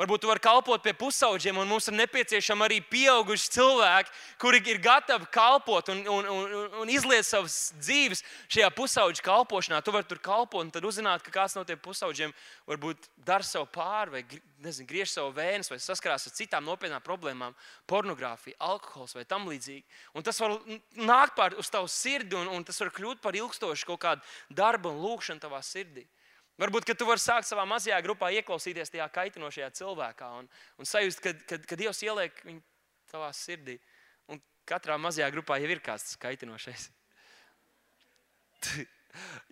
Varbūt tu vari kalpot pie pusauģiem, un mums ir nepieciešami arī pieauguši cilvēki, kuri ir gatavi kalpot un, un, un, un izliet savas dzīves šajā pusauģa kalpošanā. Tu vari tur kalpot, un tad uzzināt, ka kāds no tiem pusauģiem varbūt dara savu pāri, vai nezinu, griež savu vēnes, vai saskarās ar citām nopietnām problēmām, pornogrāfija, alkohols vai tam līdzīgi. Un tas var nākt pār uz tavu sirdi, un, un tas var kļūt par ilgstošu kaut kādu darbu un lūgšanu tavā sirdī. Varbūt tu vari sākt savā mazajā grupā ieklausīties tajā kaitinošajā cilvēkā un, un sajust, ka, ka, ka Dievs ieliek viņu tavā sirdī. Un katrā mazajā grupā jau ir kāds kaitinošais.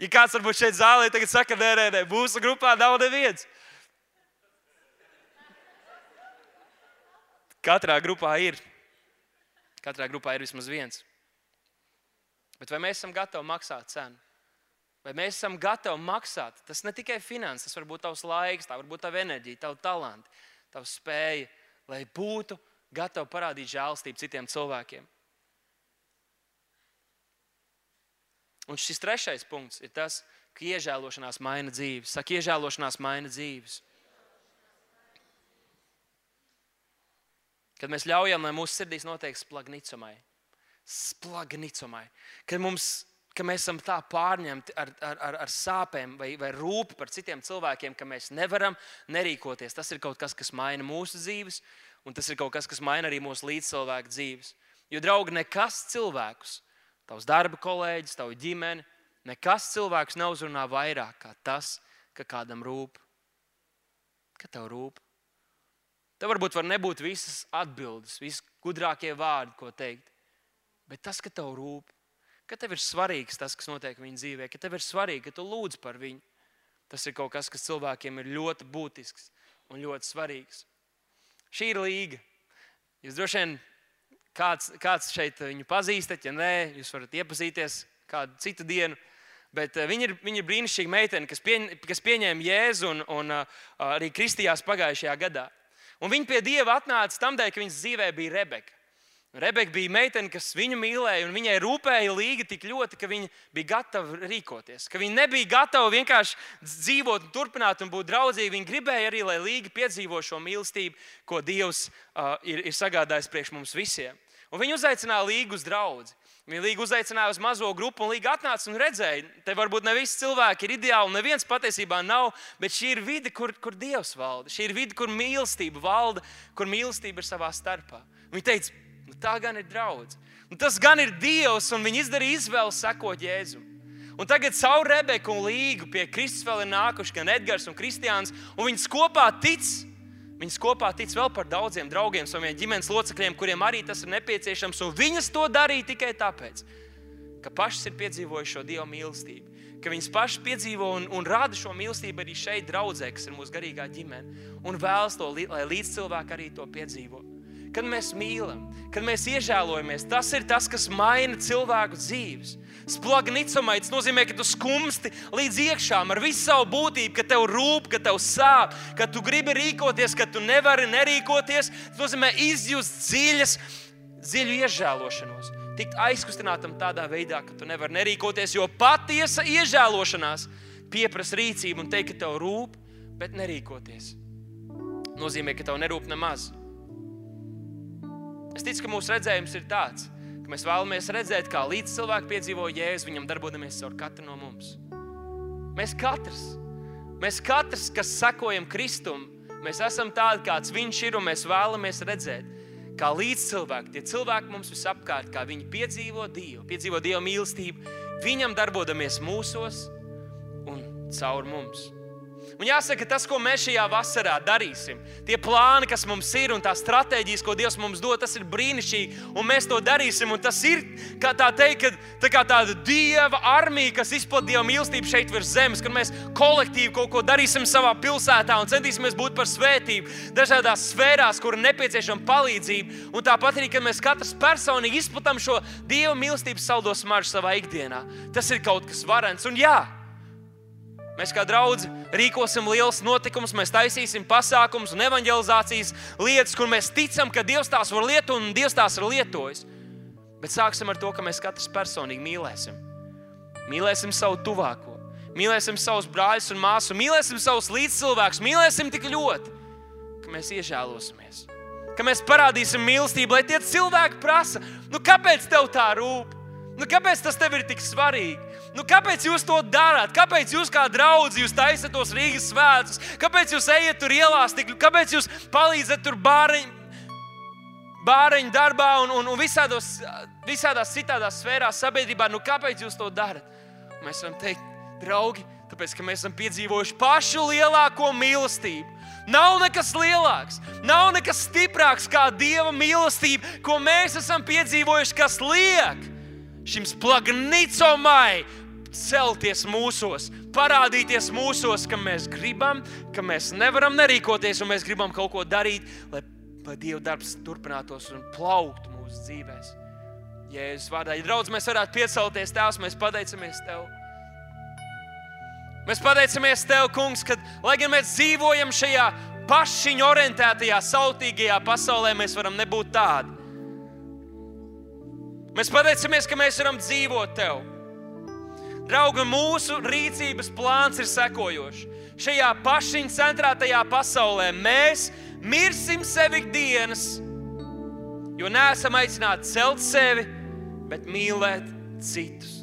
ja kāds varbūt šeit zālē tagad saka, nē, nē, nē mūsu grupā nav neviens. Katrā grupā ir. Katrā grupā ir vismaz viens. Bet vai mēs esam gatavi maksāt cenu? Vai mēs esam gatavi maksāt? Tas ne tikai finanses, tas var būt tavs laiks, tā var būt tava enerģija, tava talanti, tava spēja, lai būtu gatavi parādīt žēlstību citiem cilvēkiem. Un šis trešais punkts ir tas, ka iežēlošanās maina dzīves. Saka, iežēlošanās maina dzīves. Kad mēs ļaujam, lai mūsu sirdīs notiek splagnicumai, splagnicumai, kad mums ka mēs esam tā pārņemti ar, ar, ar, ar sāpēm vai, vai rūpi par citiem cilvēkiem, ka mēs nevaram nerīkoties. Tas ir kaut kas, kas maina mūsu dzīves, un tas ir kaut kas, kas maina arī mūsu līdzcilvēku dzīves. Jo, draugi, nekas cilvēkus, tavs darba kolēģis, tavu ģimeni, nekas cilvēkus neuzrunā vairāk kā tas, ka kādam rūp. ka tev rūp. Tev varbūt var nebūt visas atbildes, visi gudrākie vārdi, ko teikt. Bet tas, ka tev rūp, ka tev ir svarīgs tas, kas notiek viņa dzīvē, ka tev ir svarīgi, ka tu lūdz par viņu, tas ir kaut kas, kas cilvēkiem ir ļoti būtisks un ļoti svarīgs. Šī ir līga. Jūs droši vien kāds, kāds šeit viņu pazīstat, ja nē, jūs varat iepazīties kādu citu dienu. Bet uh, viņa, ir, viņa ir brīnišķīga meitene, kas, pieņ, kas pieņēma Jēzu un, un uh, arī kristījās pagājušajā gadā. Un viņa pie Dieva atnāca tam dēļ, ka viņas dzīvē bija Rebeka. Rebeka bija meitene, kas viņu mīlēja, un viņai rūpēja līga tik ļoti, ka viņa bija gatava rīkoties. Ka viņa nebija gatava vienkārši dzīvot, turpināt un būt draudzīga. Viņa gribēja arī, lai līga piedzīvo šo mīlestību, ko Dievs uh, ir, ir sagādājis priekš mums visiem. Un viņa uzaicināja līgu uz draugu. Viņa līga uzaicināja uz mazo grupu, un līga atnāca un redzēja, te varbūt ne visi cilvēki ir ideāli, neviens patiesībā nav, bet šī ir vide, kur, kur Dievs valda. Šī ir vide, kur mīlestība valda, kur mīlestība ir savā starpā. Viņa teica, tā gan ir draudz. Un tas gan ir Dievs, un viņi izdarīja izvēli sekot Jēzum. Un tagad caur Rebeku un Līgu pie Kristus vēl ir nākuši gan Edgars un Kristiāns, un viņi kopā tic Viņas kopā tic vēl par daudziem draugiem, saviem ģimenes locekļiem, kuriem arī tas ir nepieciešams. Viņas to darīja tikai tāpēc, ka pašas ir piedzīvojušas šo dievu mīlestību. Ka viņas pašas piedzīvo un, un rāda šo mīlestību arī šeit, draudzē, kas ir mūsu garīgā ģimene. Un vēlas to, lai līdzcilvēki arī to piedzīvo. Kad mēs mīlam, kad mēs iežēlojamies, tas ir tas, kas maina cilvēku dzīves. Splagnicomaids nozīmē, ka tu skumsti līdz iekšām ar visu savu būtību, ka tev rūp, ka tev sāp, ka tu gribi rīkoties, ka tu nevari nerīkoties. Tas nozīmē izjust dziļas, dziļu iežēlošanos. Tikt aizkustinātam tādā veidā, ka tu nevari nerīkoties, jo patiesa iežēlošanās pieprasa rīcību un teikt, ka tev rūp, bet nerīkoties. Nozīmē, ka tev nerūp nemaz. Es ticu, ka mūsu redzējums ir tāds, ka mēs vēlamies redzēt, kā līdz cilvēki piedzīvo jēzu, viņam darbojamies caur katru no mums. Mēs katrs, mēs katrs, kas sekojam Kristum, mēs esam tādi, kāds Viņš ir, un mēs vēlamies redzēt, kā līdz cilvēki, tie cilvēki mums visapkārt, kā viņi piedzīvo Dievu, piedzīvo Dieva mīlestību, viņam darbojamies mūsos un caur mums. Un jāsaka, tas, ko mēs šajā vasarā darīsim, tie plāni, kas mums ir un tā stratēģijas, ko Dievs mums dod, tas ir brīnišķīgi. Un mēs to darīsim. Un tas ir kā tā teikt, ka, tā kā tāda dieva armija, kas izplatīja dieva mīlestību šeit virs zemes, kad mēs kolektīvi kaut ko darīsim savā pilsētā un centīsimies būt par svētību dažādās sfērās, kur ir nepieciešama palīdzība. Un tāpat arī, kad mēs katrs personīgi izplatām šo dieva mīlestības saldo smaržu savā ikdienā, tas ir kaut kas varants. Un jā, Mēs kā draugi rīkosim liels notikums, mēs taisīsim pasākumus un evanģelizācijas lietas, kur mēs ticam, ka Dievs tās var lietot un Dievs tās ir lietojis. Bet sāksim ar to, ka mēs katrs personīgi mīlēsim. Mīlēsim savu tuvāko, mīlēsim savus brāļus un māsu, mīlēsim savus līdzcilvēkus, mīlēsim tik ļoti, ka mēs iežēlosimies. Ka mēs parādīsim mīlestību, lai tie cilvēki prasa, nu, kāpēc tev tā rūp? Nu, kāpēc tas tev ir tik svarīgi? Nu, kāpēc jūs to darāt? Kāpēc jūs kā draugi jūs taisat tos Rīgas svētkus? Kāpēc jūs ejat tur ielās? Tik, kāpēc jūs palīdzat tur bāriņu, bāriņu darbā un, un, un visādos, visādās citādās sfērās sabiedrībā? Nu, kāpēc jūs to darat? Mēs varam teikt, draugi, tāpēc ka mēs esam piedzīvojuši pašu lielāko mīlestību. Nav nekas lielāks, nav nekas stiprāks kā Dieva mīlestība, ko mēs esam piedzīvojuši, kas liek šim splagnicomai celties mūsos, parādīties mūsos, ka mēs gribam, ka mēs nevaram nerīkoties un mēs gribam kaut ko darīt, lai, lai Dieva darbs turpinātos un plauktu mūsu dzīvēm. Jēzus vārdā, ja draudz, mēs varētu piecelties Tēvs, mēs pateicamies Tev. Mēs pateicamies Tev, Kungs, ka, lai gan mēs dzīvojam šajā pašiņu orientētajā, sautīgajā pasaulē, mēs varam nebūt tādi. Mēs pateicamies, ka mēs varam dzīvot Tev. Draugi, mūsu rīcības plāns ir sekojošs. Šajā pašiņu centrētajā pasaulē mēs mirsim sevi ikdienas, jo neesam aicināti celt sevi, bet mīlēt citus.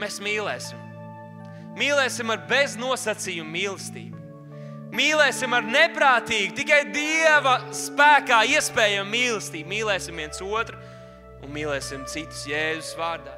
Mēs mīlēsim. Mīlēsim ar beznosacījumu mīlestību. Mīlēsim ar neprātīgu, tikai Dieva spēkā iespējamu mīlestību. Mīlēsim viens otru un mīlēsim citus Jēzus vārdā.